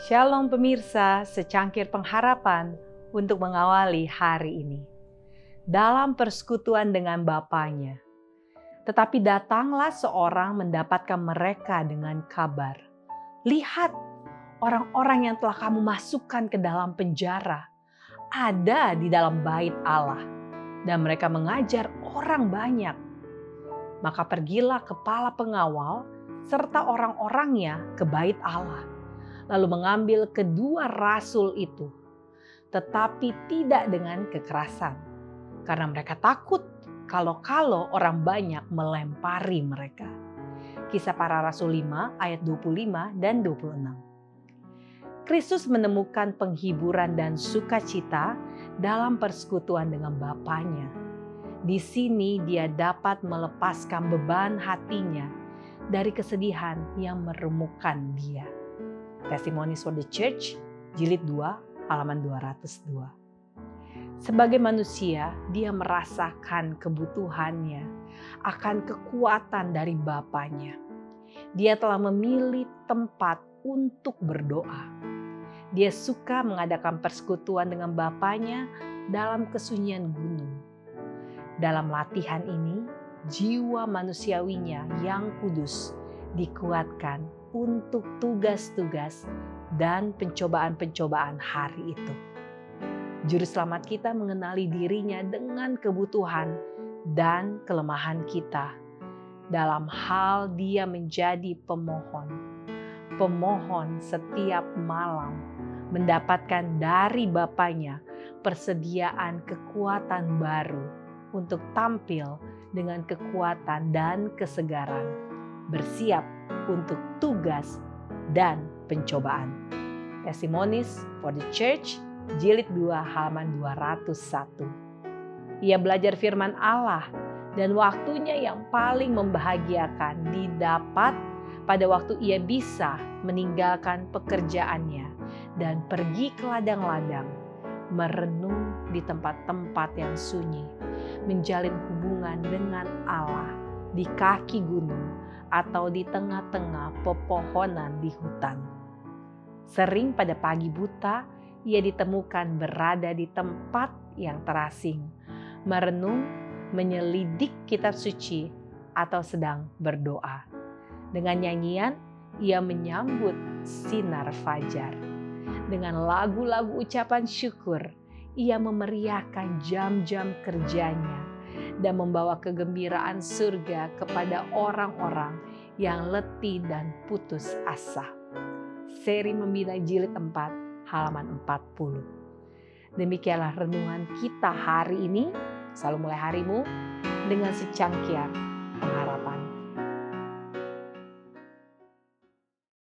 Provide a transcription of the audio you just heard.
Shalom pemirsa, secangkir pengharapan untuk mengawali hari ini. Dalam persekutuan dengan Bapaknya. Tetapi datanglah seorang mendapatkan mereka dengan kabar. Lihat, orang-orang yang telah kamu masukkan ke dalam penjara ada di dalam bait Allah. Dan mereka mengajar orang banyak. Maka pergilah kepala pengawal serta orang-orangnya ke bait Allah lalu mengambil kedua rasul itu, tetapi tidak dengan kekerasan, karena mereka takut kalau-kalau orang banyak melempari mereka. Kisah para Rasul 5 ayat 25 dan 26. Kristus menemukan penghiburan dan sukacita dalam persekutuan dengan Bapaknya. Di sini dia dapat melepaskan beban hatinya dari kesedihan yang meremukkan dia. Testimonies for the Church, jilid 2, halaman 202. Sebagai manusia, dia merasakan kebutuhannya akan kekuatan dari Bapaknya. Dia telah memilih tempat untuk berdoa. Dia suka mengadakan persekutuan dengan Bapaknya dalam kesunyian gunung. Dalam latihan ini, jiwa manusiawinya yang kudus dikuatkan untuk tugas-tugas dan pencobaan-pencobaan hari itu. Juru selamat kita mengenali dirinya dengan kebutuhan dan kelemahan kita. Dalam hal dia menjadi pemohon. Pemohon setiap malam mendapatkan dari Bapaknya persediaan kekuatan baru untuk tampil dengan kekuatan dan kesegaran, bersiap untuk tugas dan pencobaan. Testimonies for the Church, jilid 2 halaman 201. Ia belajar firman Allah dan waktunya yang paling membahagiakan didapat pada waktu ia bisa meninggalkan pekerjaannya dan pergi ke ladang-ladang, merenung di tempat-tempat yang sunyi, menjalin hubungan dengan Allah di kaki gunung atau di tengah-tengah pepohonan di hutan. Sering pada pagi buta, ia ditemukan berada di tempat yang terasing, merenung, menyelidik kitab suci, atau sedang berdoa. Dengan nyanyian, ia menyambut sinar fajar. Dengan lagu-lagu ucapan syukur, ia memeriahkan jam-jam kerjanya dan membawa kegembiraan surga kepada orang-orang yang letih dan putus asa. Seri Membina Jilid 4 halaman 40. Demikianlah renungan kita hari ini. Selalu mulai harimu dengan secangkir